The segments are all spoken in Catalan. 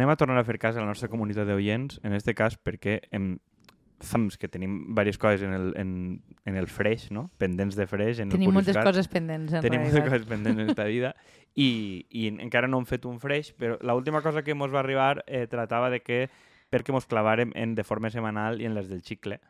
anem a tornar a fer cas a la nostra comunitat d'oients, en este cas perquè hem, thumbs, que tenim diverses coses en el, en, en el fresh, no? pendents de fresh. En Tenim el moltes coses pendents, en Tenim moltes realitat. coses pendents en esta vida i, i encara no hem fet un fresh, però l'última cosa que ens va arribar eh, tratava de que perquè mos clavàrem en de forma setmanal i en les del xicle.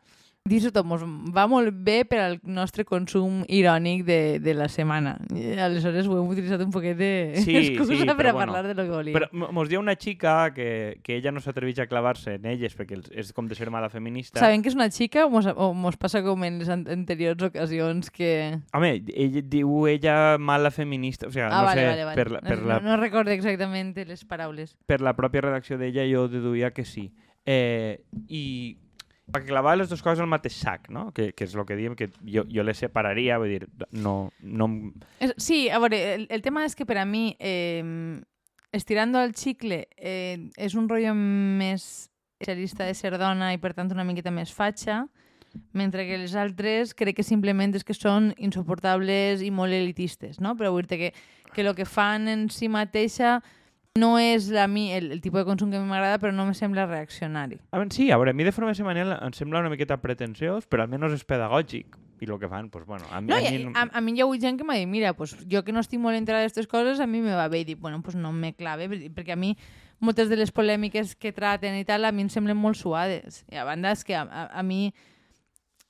Dir-ho tot mos va molt bé per al nostre consum irònic de, de la setmana. I aleshores ho hem utilitzat un poquet de Sí, excusa sí, per a bueno. parlar de lo que volíem. Però mos diu una xica que, que ella no s'atreveix a clavar-se en elles perquè és com de ser mala feminista. Sabem que és una xica o mos, o mos passa com en les an- anteriors ocasions que... Home, ell, diu ella mala feminista, o sigui, Ah, no vale, sé, vale, vale. Per, la, per, la, No, no recordo exactament les paraules. per la pròpia redacció d'ella jo deduïa que sí. Eh, I perquè clavar les dues coses al mateix sac, no? Que, que és el que diem, que jo, jo les separaria, vull dir, no... no sí, a veure, el, el tema és que per a mi, eh, estirando el xicle, eh, és un rotllo més especialista de ser dona i per tant una miqueta més fatxa, mentre que les altres crec que simplement és que són insuportables i molt elitistes, no? Però vull dir que, que el que fan en si mateixa no és la mi, el, el tipus de consum que m'agrada, però no me sembla reaccionari. A veure, sí, a veure, a mi de forma setmanal em sembla una miqueta pretensiós, però almenys és pedagògic. I el que fan, doncs, bueno, a mi... No, a mi a, a mi hi ha hagut gent que m'ha dit, mira, pues, jo que no estic molt enterada d'aquestes coses, a mi me va bé. I dic, bueno, pues no me clave, per- perquè a mi moltes de les polèmiques que traten i tal, a mi em semblen molt suades. I a banda és que a, a, a mi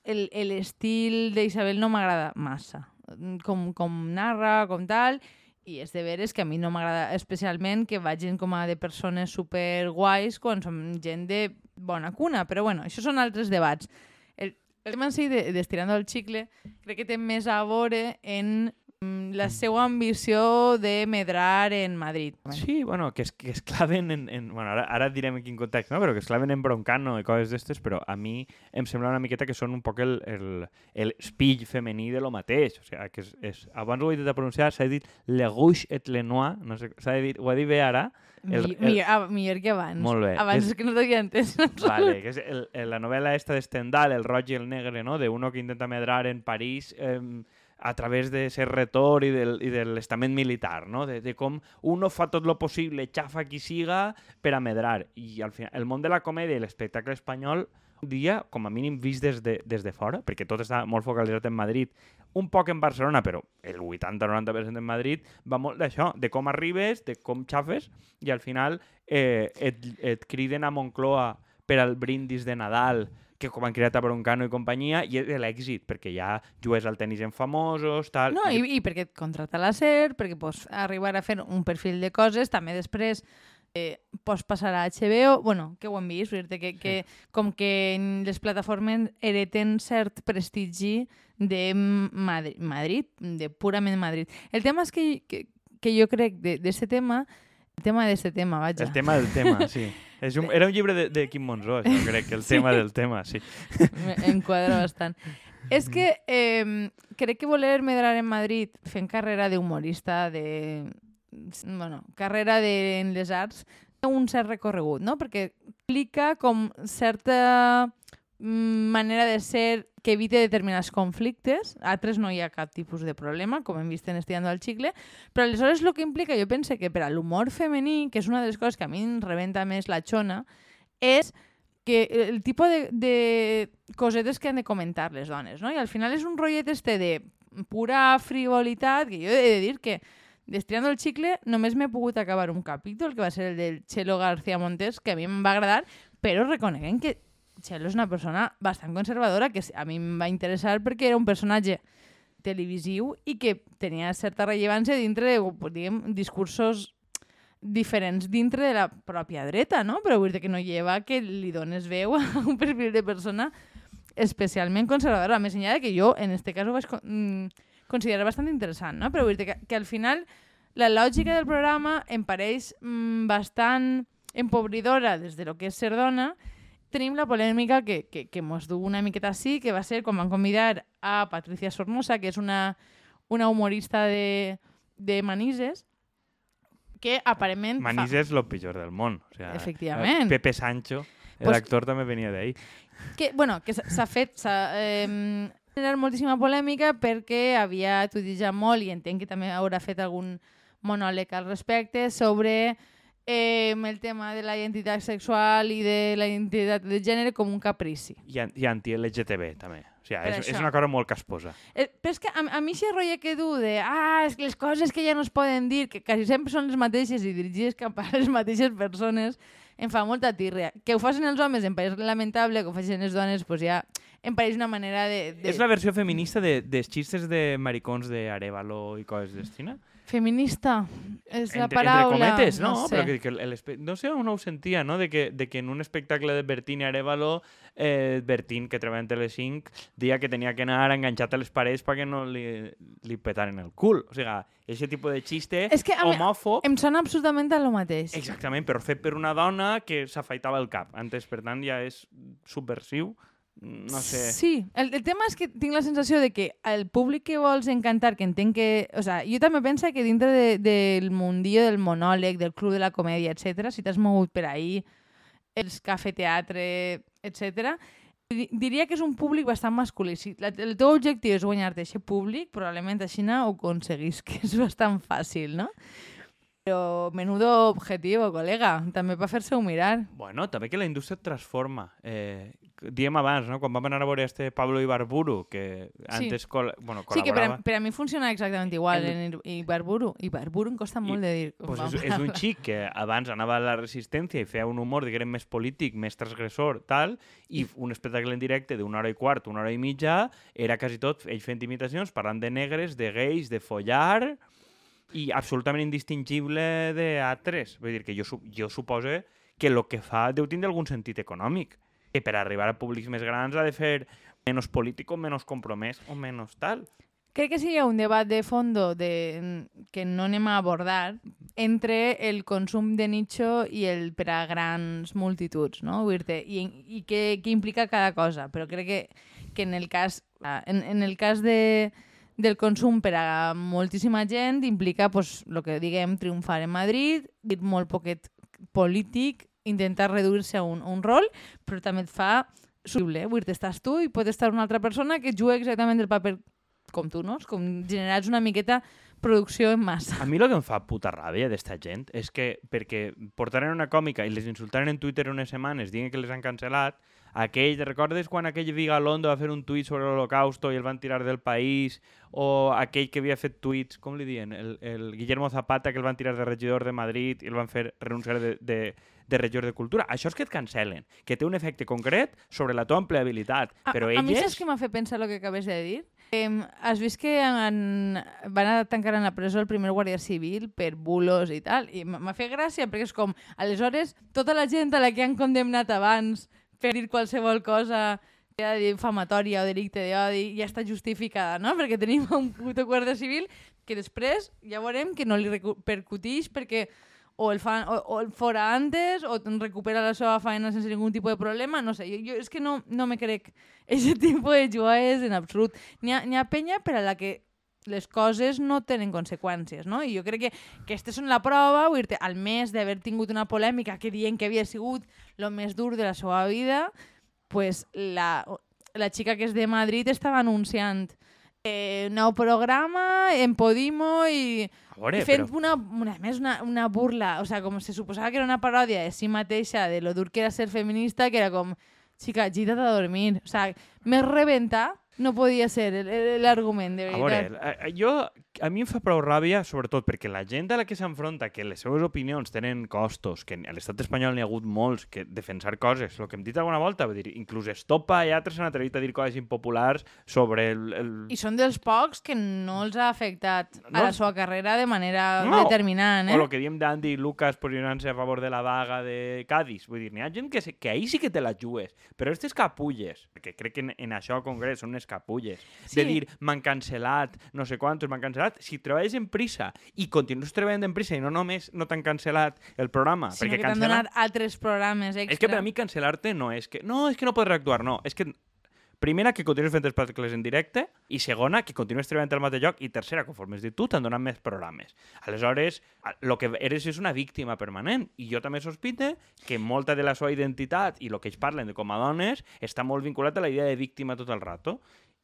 l'estil d'Isabel no m'agrada massa. Com, com narra, com tal, i és de veres que a mi no m'agrada especialment que vagin com a de persones super guais quan som gent de bona cuna, però bueno, això són altres debats. El, el tema en si de- d'estirando el xicle crec que té més a veure en la seva ambició de medrar en Madrid. Sí, bueno, que es, que es claven en... en bueno, ara, ara direm en quin context, no? però que es claven en broncano i coses d'estes, però a mi em sembla una miqueta que són un poc el, el, el espill femení de lo mateix. O sigui, que és, és, abans ho he dit a pronunciar, s'ha dit le rouge et le noir, no sé, s'ha dit, ho ha dit bé ara, El- el- millor, ah, millor que abans. Molt bé. Abans És- és que no t'havia entès. Vale, que és el, el, la novel·la esta de Stendhal, El roig i el negre, no? de uno que intenta medrar en París eh, a través de ser retor i del, i de l'estament militar, no? De, de com uno fa tot lo possible, xafa qui siga, per a medrar. I al final, el món de la comèdia i l'espectacle espanyol dia, com a mínim vist des de, des de fora, perquè tot està molt focalitzat en Madrid, un poc en Barcelona, però el 80-90% en Madrid, va molt d'això, de com arribes, de com xafes, i al final eh, et, et criden a Moncloa per al brindis de Nadal, que com han creat a Broncano i companyia, i és l'èxit, perquè ja jugues al tenis en famosos, tal... No, i, i perquè et contrata la SER, perquè pots arribar a fer un perfil de coses, també després eh, pots passar a HBO, bueno, que ho hem vist, dir que, que com que les plataformes hereten cert prestigi de Madrid, Madrid de purament Madrid. El tema és que, que, que jo crec d'aquest tema, el tema d'aquest tema, vaja. El tema del tema, sí. És un, era un llibre de, de Quim Monzó, això, crec, que el tema del tema, sí. Me- em quadra bastant. És que eh, crec que voler medrar en Madrid fent carrera d'humorista, de... Bueno, carrera de, en les arts, té un cert recorregut, no? Perquè explica com certa manera de ser que evite determinats conflictes, a altres no hi ha cap tipus de problema, com hem vist en Estirando al Xicle, però aleshores el que implica, jo pense que per a l'humor femení, que és una de les coses que a mi em rebenta més la xona, és que el tipus de, de cosetes que han de comentar les dones, no? I al final és un rotllet este de pura frivolitat, que jo he de dir que Destirando el xicle només m'he pogut acabar un capítol, que va ser el del Chelo García Montes, que a mi em va agradar, però reconeguem que Chelo és una persona bastant conservadora, que a mi em va interessar perquè era un personatge televisiu i que tenia certa rellevància dintre de, diguem, discursos diferents dintre de la pròpia dreta, no? Però vull dir que no lleva que li dones veu a un perfil de persona especialment conservadora. Més enllà que jo, en este cas, ho vaig mm, considerar bastant interessant, no? Però vull dir que, que al final la lògica del programa em pareix mm, bastant empobridora des de lo que és ser dona. Tenim la polèmica que, que, que mos du una miqueta així, que va ser quan van convidar a Patricia Sornosa, que és una, una humorista de, de Manises, que aparentment... fa- Manís és lo pitjor del món. O sea, Efectivament. Pepe Sancho, el Pues- també venia d'ahí. que, bueno, que s'ha- s'ha fet s'ha eh, generat moltíssima polèmica perquè havia tuitejat molt i entenc que també haurà fet algun monòleg al respecte sobre eh, el tema de la identitat sexual i de la identitat de gènere com un caprici. I, i anti-LGTB, també. O sigui, Per és, és una cosa molt casposa. Eh, però és que a, a mi aquest rotllo que du de ah, és que les coses que ja no es poden dir, que quasi sempre són les mateixes i dirigides cap a les mateixes persones, em fa molta tírria. Que ho facin els homes em pareix lamentable, que ho facin les dones, pues ja em pareix una manera de... de... És la versió feminista de, dels xistes de maricons de Arevalo i coses d'estina? Feminista, és la entre, paraula... entre cometes, no? no sé. Però que, que el, no sé on ho sentia, no? De que, de que en un espectacle de Bertín i Arevalo, eh, Bertín, que treballa en Telecinc, dia que tenia que anar enganxat a les parets perquè no li, li petaren el cul. O sigui, aquest tipus de xiste És que homòfob, Em sona absolutament a lo mateix. exactament, però fet per una dona que s'afaitava el cap. Antes, per tant, ja és subversiu. No sé. Sí, el, el tema és que tinc la sensació de que el públic que vols encantar, que entenc que... O sea, jo també penso que dintre de, del mundillo del monòleg, del club de la comèdia, etc, si t'has mogut per ahí, els cafè-teatre, etc, diria que és un públic bastant masculí. Si la, el teu objectiu és guanyar-te aquest públic, probablement així no ho aconseguís, que és bastant fàcil, no? Però menudo objectiu, col·lega, també per fer-se-ho mirar. Bueno, també que la indústria et transforma. Eh, diem abans, no? quan vam anar a veure este Pablo Ibarburu, que antes col bueno, Sí, que per a, col·laborava... per a mi funciona exactament igual En- en Ibarburu. Ibarburu em costa molt de dir. Pues és, és un xic que abans anava a la resistència i feia un humor, diguem, més polític, més transgressor, tal, i un espectacle en directe d'una hora i quart, una hora i mitja, era quasi tot ell fent imitacions, parlant de negres, de gais, de follar, i absolutament indistingible d'altres. Vull dir que jo, jo supose que el que fa deu tindre algun sentit econòmic. Que per arribar a públics més grans ha de fer menys polític o menys compromès o menys tal. Crec que sí hi ha un debat de fondo de, que no anem a abordar entre el consum de nicho i el per a grans multituds, no? I, i què, què implica cada cosa. Però crec que, que en el cas, ah, en, en el cas de, del consum per a moltíssima gent implica pues, el que diguem triomfar en Madrid, molt poquet polític, intentar reduir-se a un, un rol, però també et fa soluble. Vull dir, estàs tu i pot estar una altra persona que juga exactament el paper com tu, no? És Com generats una miqueta producció en massa. A mi el que em fa puta ràbia d'esta gent és que perquè portaren una còmica i les insultaren en Twitter unes setmanes dient que les han cancel·lat, aquell, recordes quan aquell Vigalondo va fer un tuit sobre l'Holocausto i el van tirar del país? O aquell que havia fet tuits, com li diuen? El, el Guillermo Zapata que el van tirar de regidor de Madrid i el van fer renunciar de, de, de regidor de cultura. Això és que et cancel·len, que té un efecte concret sobre la tua empleabilitat. A, Però a, a mi elles... saps què m'ha fet pensar el que acabes de dir? Eh, has vist que en, van a tancar en la presó el primer guàrdia civil per bulos i tal? I m'ha fet gràcia perquè és com, aleshores, tota la gent a la que han condemnat abans per dir qualsevol cosa difamatòria o delicte d'odi ja està justificada, no? Perquè tenim un puto guàrdia civil que després ja veurem que no li repercutix perquè o el, fan, o, o el fora antes o recupera la seva feina sense ningú tipus de problema, no sé, jo, jo és que no, no me crec aquest tipus de jugades en absolut. N'hi ha, ha penya per a la que les coses no tenen conseqüències, no? I jo crec que aquestes són la prova, vull dir al mes d'haver tingut una polèmica que diuen que havia sigut el més dur de la seva vida, pues la, la xica que és de Madrid estava anunciant eh, un nou programa en Podimo i veure, i fent però... una, una, més una, una burla, o sea, com se suposava que era una paròdia de si mateixa, de lo dur que era ser feminista, que era com, xica, gita't a dormir. O sea, més rebentar no podia ser el- el- l'argument, de A veritat. veure, a, a- a mi em fa prou ràbia, sobretot perquè la gent a la que s'enfronta, que les seves opinions tenen costos, que a l'estat espanyol n'hi ha hagut molts, que defensar coses, el que hem dit alguna volta, vull dir, inclús Estopa i altres s'han atrevit a dir coses impopulars sobre el... el... I són dels pocs que no els ha afectat a No. la seva carrera de manera No. determinant, O eh? el que diem d'Andy i Lucas posicionant-se a favor de la vaga de Cádiz. Vull dir, n'hi ha gent que, se, que ahí sí que te la jugues. Però aquestes capulles, perquè crec que en, en això concret són unes capulles, Sí. de dir, m'han cancel·lat, no sé quantos m'han cancel·lat, si treballes en prisa i continues treballant en prisa i no només no t'han cancel·lat el programa, Sinó perquè que t'han cancel·lar... donat altres programes extra. És que per a mi cancel·lar-te no és que... No, és que no podré actuar, no. És que... Primera, que continues fent espectacles en directe, i segona, que continues treballant al mateix lloc, i tercera, conforme has dit tu, t'han donat més programes. Aleshores, el que eres és una víctima permanent, i jo també sospite que molta de la seva identitat i el que ells parlen de com a dones està molt vinculat a la idea de víctima tot el rato.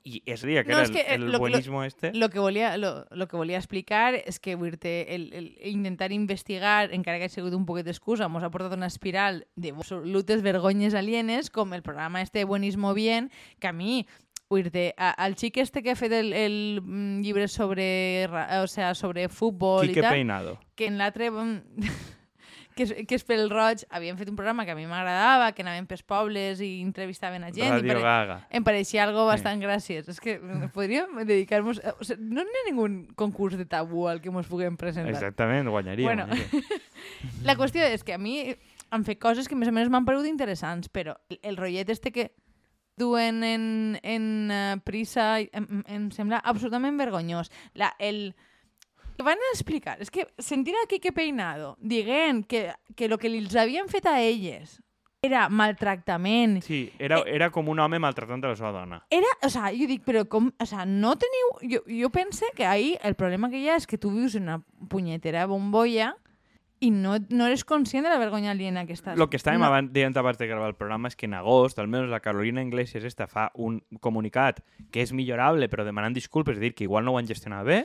I és a dir, que No, era és el, que, eh, el lo que- lo- buenismo este... Lo que volia, lo, lo que volia explicar és que vull dir, el, el, intentar investigar, encara que ha sigut un poquet d'excusa, mos ha portat una espiral de absolutes vergonyes alienes, com el programa este Buenismo Bien, que a mi vull dir, a- al xic este que ha fet el, el mm, llibre sobre, ra- o sea, sobre futbol Quique i tal, Peinado. que en l'altre mm, que, és, que és pel roig, havien fet un programa que a mi m'agradava, que anaven pels pobles i entrevistaven a gent. i Radio pare- Gaga. em pareixia algo bastant graciós. És que mm, podríem dedicar-nos... O sigui, no n'hi ha ningú concurs de tabú al que ens puguem presentar. Exactament, guanyaria. Bueno. La qüestió és que a mi han fet coses que més o menys m'han paregut interessants, però el, el rotllet este que duen en, en uh, prisa em, em sembla absolutament vergonyós. La, el, que van a explicar, és que sentir a Quique Peinado dient que, que lo que els havien fet a elles era maltractament, Sí, era, era com un home maltratant a la seva dona. era, o sea, jo dic, però com, o sea, no teniu... Jo, jo pense que ahí el problema que hi ha és que tu vius en una punyetera bombolla i no, no eres conscient de la vergonya aliena que estàs. Lo que estàvem no, abans, dient abans de gravar el programa és que en agost, almenys la Carolina Iglesias esta fa un comunicat que és millorable, però demanant disculpes, és dir, que igual no ho han gestionat bé.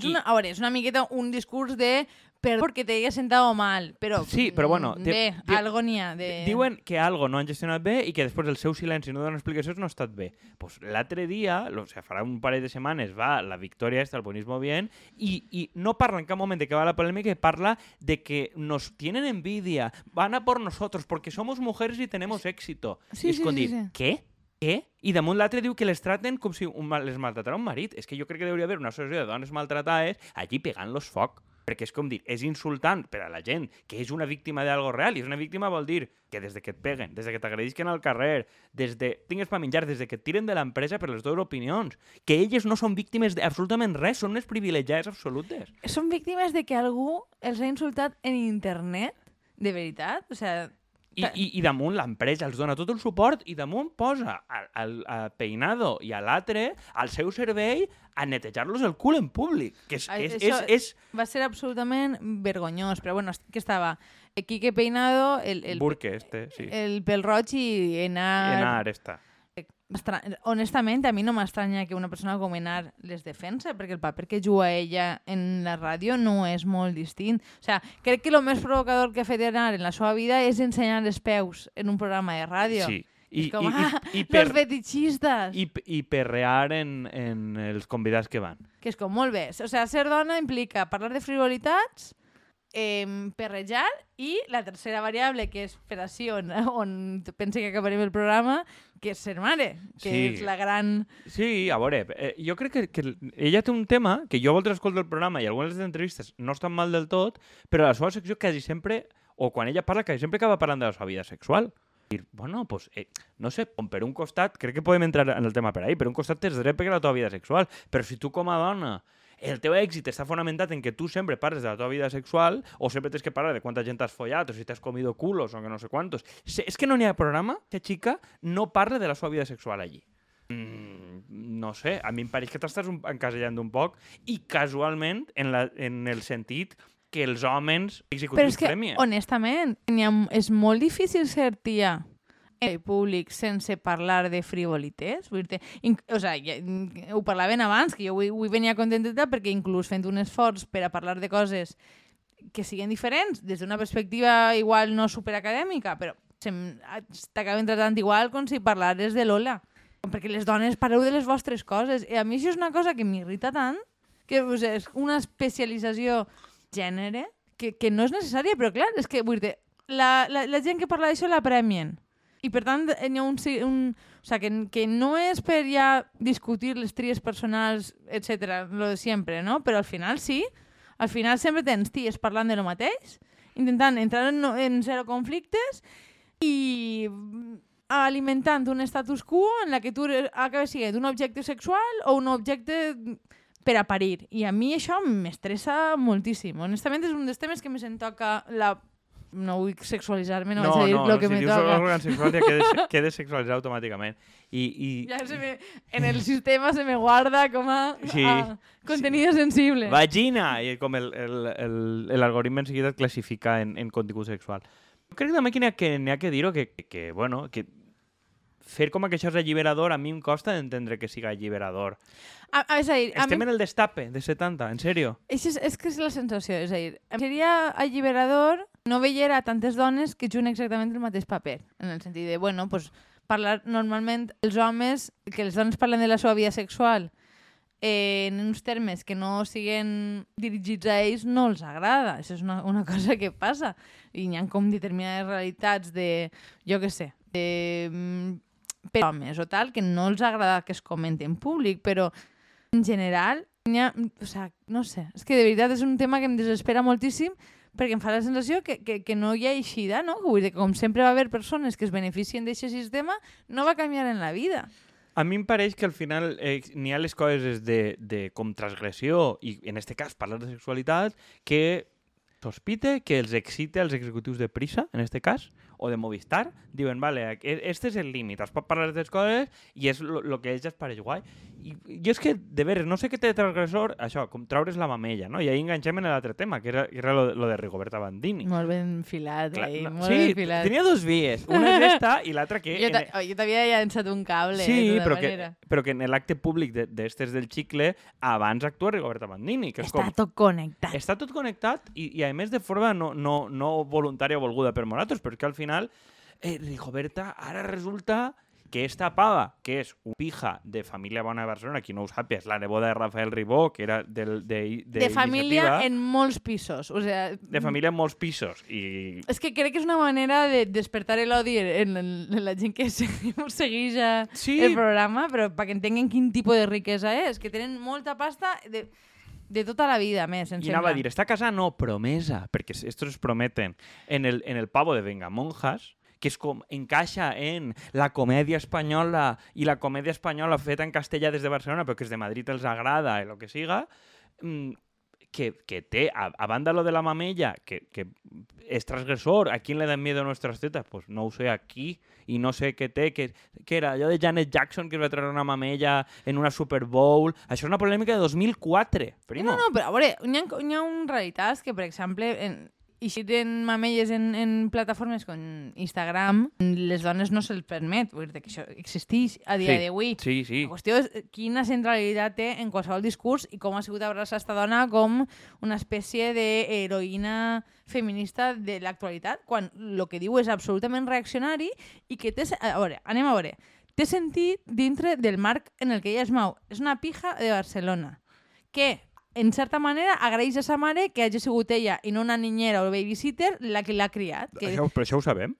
I- una, a veure, és una miqueta un discurs de perdó porque te haya sentado mal, però... Sí, però bueno, mm, de- Bé, di- algo n'hi ha de... Diuen que algo no han gestionat bé i que després del seu silenci no donen explicacions no ha estat bé. Pues l'altre dia, o sea, farà un parell de setmanes, va la victòria esta, el bonismo bien, i, i no parla en cap moment de que va la polèmica, parla de que nos tienen envidia, van a por nosotros, porque somos mujeres y tenemos éxito. Sí, I és sí, sí, dir, sí. què? Què? I damunt l'altre diu que les traten com si un, les maltratara un marit. És que jo crec que hauria haver una associació de dones maltratades allí pegant-los foc. Perquè és com dir, és insultant per a la gent que és una víctima d'algo real. I és una víctima vol dir que des de que et peguen, des de que t'agredisquen al carrer, des de tingues per menjar, des de que et tiren de l'empresa per les teves opinions, que elles no són víctimes d'absolutament res, són unes privilegiades absolutes. Són víctimes de que algú els ha insultat en internet? De veritat? O sea, I, i, i damunt l'empresa els dona tot el suport i damunt posa al, al, a Peinado i a l'altre al seu servei a netejar-los el cul en públic. Que és, és, això- és, és va ser absolutament vergonyós, però bueno, que estava Quique Peinado, el, el, Burke este, sí. el pel roig i Enar... Enar esta. Honestament, a mi no m'estranya que una persona com Enar les defensa, perquè el paper que juga ella en la ràdio no és molt distint. O sea, crec que el més provocador que ha fet Enar en la seva vida és ensenyar els peus en un programa de ràdio. Sí. I, és com, i, ah, i, i, per, los fetichistes! i, i perrear en, en els convidats que van. Que és com, molt bé. O sea, ser dona implica parlar de frivolitats, eh, perrejar i la tercera variable, que és per així on, on pense que acabarem el programa, que és ser mare, que Sí. és la gran... Sí, a veure, eh, jo crec que, que ella té un tema que jo voldré escoltar el programa i algunes de les entrevistes no estan mal del tot, però la seva secció quasi sempre, o quan ella parla, quasi sempre acaba parlant de la seva vida sexual. Dir, bueno, pues, eh, no sé, per un costat, crec que podem entrar en el tema per ahí, per un costat tens dret perquè la teva vida sexual, però si tu com a dona el teu èxit està fonamentat en que tu sempre parles de la teva vida sexual o sempre tens que parlar de quanta gent has follat o si t'has comido culos o que no sé quantos. Se- És que no n'hi ha programa que xica no parle de la seva vida sexual allí. Mm, no sé, a mi em pareix que t'estàs encasellant un poc i casualment en, la, en el sentit que els homes Però executius és que, premien. honestament, ha, és molt difícil ser tia en el públic sense parlar de frivolités. Vull dir, o sigui, ja, ho parlaven abans, que jo avui, avui venia contenta perquè inclús fent un esforç per a parlar de coses que siguin diferents, des d'una perspectiva igual no superacadèmica, però t'acaben tratant igual com si parlares de Lola. Perquè les dones parleu de les vostres coses. I a mi això és una cosa que m'irrita tant, que o sigui, és una especialització gènere que, que no és necessària, però clar, és que vull dir, la, la, la gent que parla d'això la premien. I per tant, hi ha un, un, o sea, que, que no és per ja discutir les tries personals, etc lo de sempre, no? Però al final sí, al final sempre tens ties parlant de lo mateix, intentant entrar en, en zero conflictes i alimentant un status quo en la que tu acabes sent un objecte sexual o un objecte per a parir. I a mi això m'estressa moltíssim. Honestament, és un dels temes que més em toca la... No vull sexualitzar-me, no, no, vaig a dir no, no, que si me dius toca. òrgan sexual ja quedes, quedes sexualitzat automàticament. I, i, Ja se me, en el sistema se me guarda com a, Sí, a contenido sensible. Vagina! I com el- el- el- l'algoritme en seguida et classifica en, en contingut sexual. Jo crec també que n'hi ha que, ha que dir-ho que, que, que, bueno, que fer com que això és alliberador, a mi em costa d'entendre que siga alliberador. A, a, és a dir, a Estem mi, en el destape de 70, en sèrio? és, és que és la sensació, és a dir, seria alliberador no veure a tantes dones que juguen exactament el mateix paper, en el sentit de, bueno, pues, parlar normalment els homes, que les dones parlen de la seva vida sexual eh, en uns termes que no siguen dirigits a ells, no els agrada. Això és una, una cosa que passa. I hi ha com determinades realitats de, jo què sé, de mm, per homes o tal, que no els agrada que es comenti en públic, però en general, ha, o sea, no sé, és que de veritat és un tema que em desespera moltíssim perquè em fa la sensació que, que, que no hi ha eixida, no? Vull dir com sempre va haver persones que es beneficien d'aquest sistema, no va canviar en la vida. A mi em pareix que al final eh, n'hi ha les coses de, de com transgressió i, en este cas, parlar de sexualitat, que sospite que els excite els executius de Prisa, en este cas, o de Movistar, diuen, vale, este és el límit, es pot parlar d'aquestes coses i és el que ells els pareix guai. I jo és que, de veres, no sé què té de transgressor, això, com traure's la mamella, no? I ahí enganxem en l'altre tema, que era, que era lo, lo de Rigoberta Bandini. Molt ben filat, Clar, eh? no, molt sí, ben filat. tenia dos vies. Una és esta i l'altra que... Jo en- t'havia llançat un cable, Sí, de tota però que, manera. però que en l'acte públic de- d'estes del xicle abans actua Rigoberta Bandini, que és Està com... tot connectat. Està tot connectat i, i a més de forma no, no, no voluntària o volguda per nosaltres, perquè al final eh, Rigoberta ara resulta que esta pava, que és un pija de família bona de Barcelona, qui no ho sàpiga, és la neboda de Rafael Ribó, que era del, de, de, De família en molts pisos. O sea, de família en molts pisos. I És que crec que és una manera de despertar l'odi en, en, en la gent que segueix a Sí. el programa, però perquè entenguen quin tipus de riquesa és, que tenen molta pasta de, de tota la vida, més, em I anava sembla. a dir, està casada? No, promesa, perquè estos es prometen. En el, en el pavo de Vengamonjas, que és com encaixa en la comèdia espanyola i la comèdia espanyola feta en castellà des de Barcelona, però que és de Madrid els agrada, el que siga, mm, que, que té, a, a banda lo de la mamella, que, que és transgressor, ¿a quién le dan miedo nuestras tetas? Pues no sé, aquí, i no sé què té, que, que era allò de Janet Jackson que es va treure una mamella en una Super Bowl, això és una polèmica de 2004, primo. No, no, però a veure, hi ha, hi ha un realitats que, per exemple, en, eixiten mamelles en, en plataformes com Instagram, les dones no se'ls permet. Vull dir que això existeix a dia Sí, d'avui. Sí, sí. La qüestió és quina centralitat té en qualsevol discurs i com ha sigut abraçar esta dona com una espècie d'heroïna feminista de l'actualitat, quan el que diu és absolutament reaccionari i que té... A veure, anem a veure. Té sentit dintre del marc en el que ella es mou. És una pija de Barcelona que, en certa manera, agraeix a sa mare que hagi sigut ella i no una niñera o babysitter la que l'ha criat. Que Això, però això ho sabem?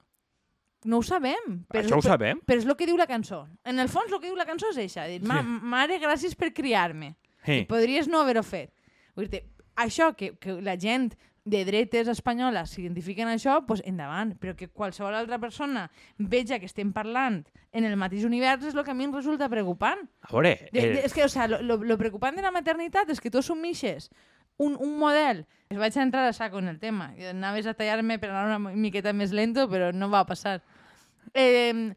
no ho sabem. Això ho però- sabem? però és el que diu la cançó. En el fons, el que diu la cançó és això. Dir, Ma, Sí. mare, gràcies per criar-me. Sí. Podries no haver-ho fet. Vull dir això, que, que la gent de dretes espanyoles s'identifiquen això, doncs endavant. Però que qualsevol altra persona veja que estem parlant en el mateix univers és el que a mi em resulta preocupant. A veure, De, de, eh, és que, o sea, lo, lo, lo preocupant de la maternitat és que tu assumixes un, un model... Es vaig a entrar a saco en el tema. Anaves a tallar-me per anar una miqueta més lento, però no va passar. Eh,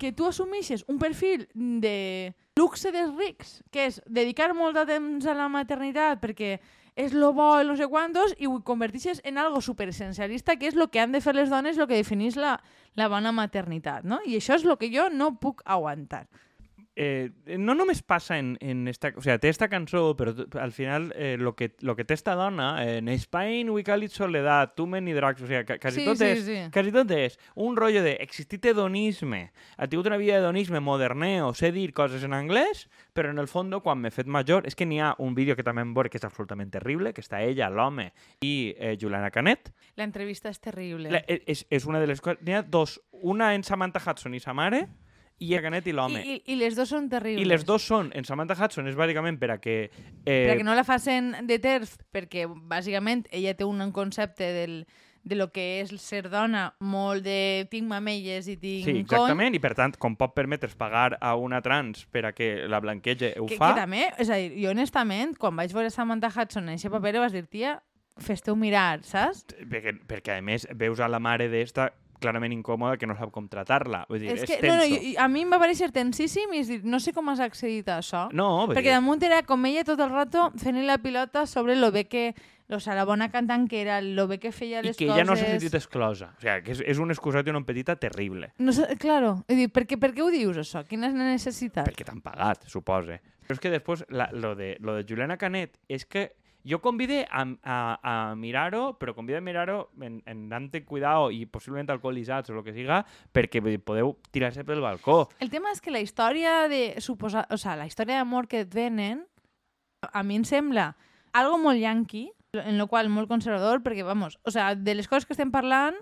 que tu assumixes un perfil de luxe dels rics, que és dedicar molt de temps a la maternitat perquè és lo bo i no sé quantos, i ho convertixes en algo superessencialista, que és el que han de fer les dones, el que defineix la, la bona maternitat, no? I això és el que jo no puc aguantar. Eh, no només passa en, en esta... O sea, té esta cançó, però al final eh, lo, que, lo que té esta dona, eh, en Spain we call it soledad, too many drugs, o sea, ca, quasi, Sí, tot sí, és, sí. quasi tot és un rotllo de existit hedonisme, ha tingut una vida d'hedonisme moderneo, sé dir coses en anglès, però en el fons, quan m'he fet major, és que n'hi ha un vídeo que també em veure que és absolutament terrible, que està ella, l'home, i eh, Juliana Canet, La entrevista és terrible. La, e- és, és una de les coses... N'hi ha dos, una en Samantha Hudson i sa mare, i a Canet i l'home. I, i, I les dos són terribles. I les dos són, en Samantha Hudson és bàsicament per a que... Eh, Perquè no la facin de terç, perquè bàsicament ella té un concepte del, de lo que és ser dona molt de tinc mamelles i tinc Sí, cony, exactament, i per tant, com pot permetre's pagar a una trans per a que la blanquege ho que, fa... que també, és a dir, jo honestament, quan vaig veure Samantha Hudson en aquest paper, vas dir, tia, fes-te-ho mirar, saps? Perquè, perquè, a més, veus a la mare d'esta clarament incòmoda que no sap com tratar-la. Vull dir, és és, que, tenso. no, no, i- a mi em va pareixer tensíssim i és dir, no sé com has accedit a això. No, Perquè dir, damunt era com ella tot el rato fent la pilota sobre lo bé que o sea, la bona cantant que era, lo bé que feia I les que coses... ella no s'ha sentit exclosa. O sigui, que és, és un excusat i una petita terrible. No sé, claro, dir, per, què, per què ho dius, això? Quina és la necessitat? Perquè t'han pagat, supose. Però és que després, la, lo, de, lo de Juliana Canet, és que jo convide a, a, a mirar-ho, a mirar-ho en, en dante cuidado i possiblement alcoholitzats o el que siga, perquè podeu tirar-se pel balcó. El tema és que la història de suposar, o sea, la història d'amor que et venen, a mi em sembla algo molt yanqui, en lo qual molt conservador, perquè, vamos, o sea, de les coses que estem parlant,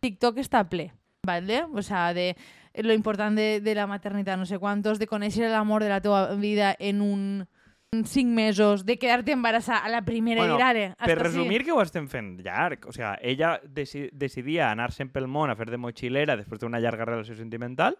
TikTok està ple, ¿vale? O sea, de lo important de, de la maternitat, no sé quantos, de conèixer l'amor de la teva vida en un cinc mesos, de quedar-te embarassada a la primera Bueno, dirare. Per resumir, que ho estem fent llarg. O sigui, ella deci decidia anar-se'n pel món a fer de motxilera després d'una llarga relació sentimental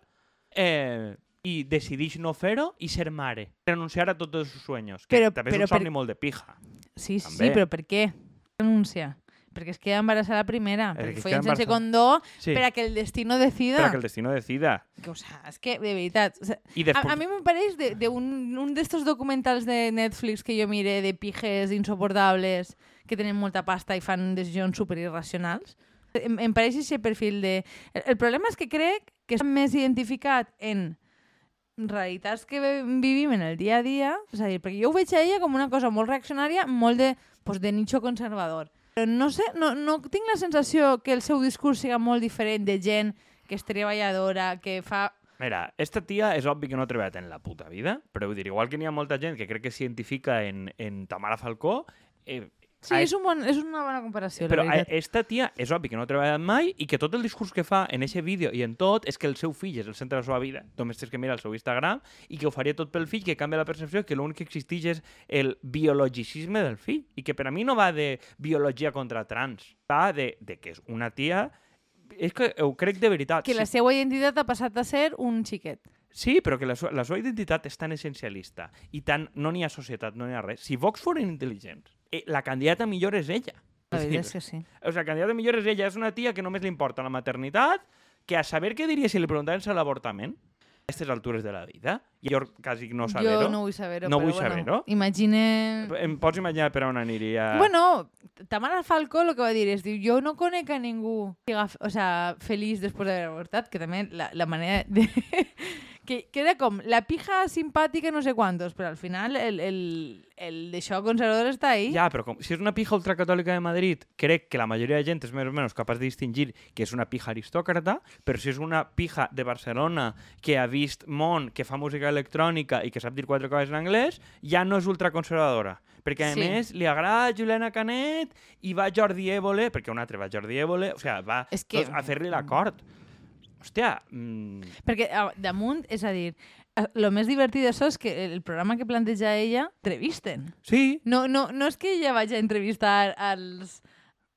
eh, i decideix no fer-ho i ser mare. Renunciar a tots els seus sueños. Que Però- també però és un somni per- molt de pija. Sí, sí, També. sí, però per què? Renuncia. Perquè es queda embarassada la primera. Perquè es follen queda sense condó Sí, per a que el destino decida. per a que el destino decida. Que, o sea, és que, de veritat... O sea, I a, a mi me pareix de, de un, un d'estos documentals de Netflix que jo mire de pijes insoportables que tenen molta pasta i fan decisions super irracionals. Em, em pareix aquest perfil de... El, el problema és que crec que està més identificat en realitats que vivim en el dia a dia, és a dir, perquè jo ho veig a ella com una cosa molt reaccionària, molt de, pues, de nicho conservador. Però no sé, no, no tinc la sensació que el seu discurs siga molt diferent de gent que és treballadora, que fa Mira, esta tia és obvi que no ha treballat en la puta vida, però vull dir, igual que n'hi ha molta gent que crec que s'identifica en, en Tamara Falcó, eh, Sí, és, un bon, és una bona comparació, però la veritat. esta tia és obvi que no ha treballat mai i que tot el discurs que fa en aquest vídeo i en tot és que el seu fill és el centre de la seva vida. Només tens que mirar el seu Instagram i que ho faria tot pel fill, que canvia la percepció que l'únic que existeix és el biologicisme del fill i que per a mi no va de biologia contra trans, va de, de que és una tia és que ho crec de veritat. Que la seva identitat ha passat a ser un xiquet. sí, però que la, la seva identitat és tan essencialista i tan no n'hi ha societat, no n'hi ha res. Si Vox foren intel·ligents, eh, la candidata millor és ella. La veritat és que sí. O sigui, la candidata millor és ella. És una tia que només li importa la maternitat, que a saber què diria si li preguntaven sobre l'avortament a aquestes altures de la vida. Jo quasi no saber-ho. jo no vull saber-ho, No però vull bueno, saber-ho. Imagine... Em pots imaginar per on aniria... Bueno, Tamara Falcó el que va dir és, diu, jo no conec a ningú que o sea, feliç després d'haver avortat, que també la, la manera de... que, que era com la pija simpàtica no sé quantos, però al final el, el, el d'això conservador està ahí. Ja, però com, si és una pija ultracatòlica de Madrid, crec que la majoria de gent és més o menys capaç de distingir que és una pija aristòcrata, però si és una pija de Barcelona que ha vist món, que fa música electrònica i que sap dir quatre coses en anglès, ja no és ultraconservadora. Perquè, a Sí. més, li agrada Juliana Canet i va Jordi Évole, perquè un altre va Jordi Évole, o sigui, va És que- doncs, a fer-li l'acord. Hòstia, mm, Perquè a, damunt, és a dir, el més divertit d'això és que el programa que planteja ella entrevisten. sí, No, no, no és que ella vagi a entrevistar als,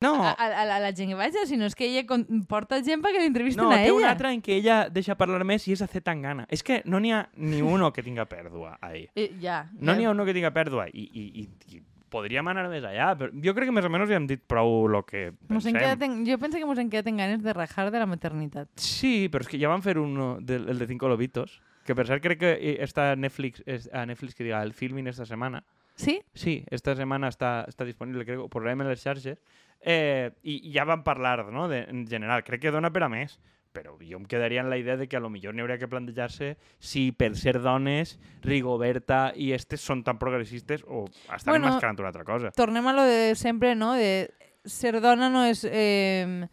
no, a, a, a, la gent que vaja, sinó és que ella porta gent perquè l'entrevisten No, a té ella. una altra en què ella deixa parlar més i és a fer tan gana. És que no n'hi ha ni uno que tinga pèrdua ahí. Eh, ja, No ja. n'hi ha uno que tinga pèrdua. I, i, i, i podríem anar més allà, però jo crec que més o menys ja hem dit prou el que pensem. quedat en, jo penso que ens en quedat en ganes de rajar de la maternitat. Sí, però és que ja van fer uno del, el de Cinco Lobitos, que per cert crec que està Netflix, a Netflix que diga el filming esta setmana. Sí? Sí, esta setmana està, està disponible, crec, ho posarem en les xarxes. Eh, i, I ja van parlar, no?, de, en general. Crec que dona per a més. Però jo em quedaria en la idea de que a lo millor n'hi hauria que plantejar-se si per ser dones Rigoberta i estes són tan progressistes o estan Bueno, mascarant una altra cosa. Tornem a lo de sempre, no? De ser dona no és eh,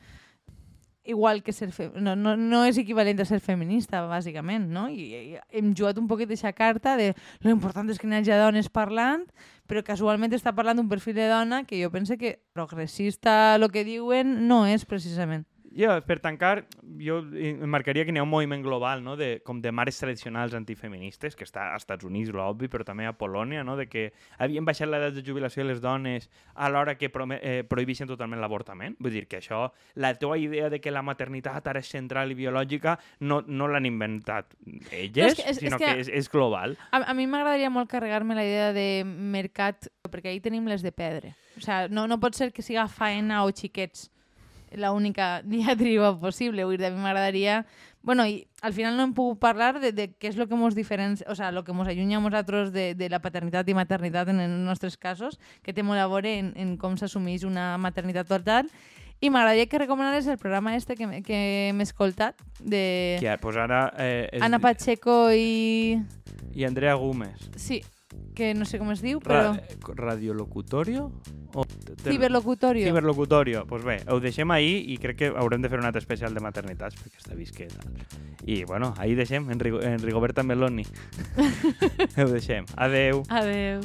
igual que ser... Fe no, no, no és equivalent a ser feminista, bàsicament, no? I, i hem jugat un poquet d'aquesta carta de lo important és que n'hi hagi dones parlant, però casualment està parlant d'un perfil de dona que jo pense que progressista, el que diuen, no és precisament. Jo, per tancar, jo marcaria que n'hi ha un moviment global, no?, de, com de mares tradicionals antifeministes, que està als Estats Units, l'obvi, però també a Polònia, no?, de que havien baixat l'edat de jubilació de les dones alhora que prome- eh, prohibeixen totalment l'avortament. Vull dir que això, la teva idea de que la maternitat ara és central i biològica, no, no l'han inventat elles, és que- és- és sinó que- que, és, és global. A, a mi m'agradaria molt carregar-me la idea de mercat, perquè ahí tenim les de pedra. O sea, no, no pot ser que siga faena o xiquets la única diatriba possible. Vull dir, a mi m'agradaria Bueno, i al final no hem pogut parlar de, de què és el que ens diferencia, o sea, lo que ens allunya a nosaltres de, de la paternitat i maternitat en els nostres casos, que té molt a veure en, en com s'assumeix una maternitat total. I m'agradaria que recomanares el programa este que, m'he- que hem escoltat de Que, pues ara... Eh, és- Ana Pacheco i... I Andrea Gómez. Sí, que no sé com es diu, Ra però... eh, radiolocutorio? O Ciberlocutorio. Ciberlocutorio. Pues bé, ho deixem ahir i crec que haurem de fer un altre especial de maternitats perquè està vist que. I, bueno, ahir deixem, en, Rigo, en Rigoberta Meloni. ho deixem. Adeu. Adeu.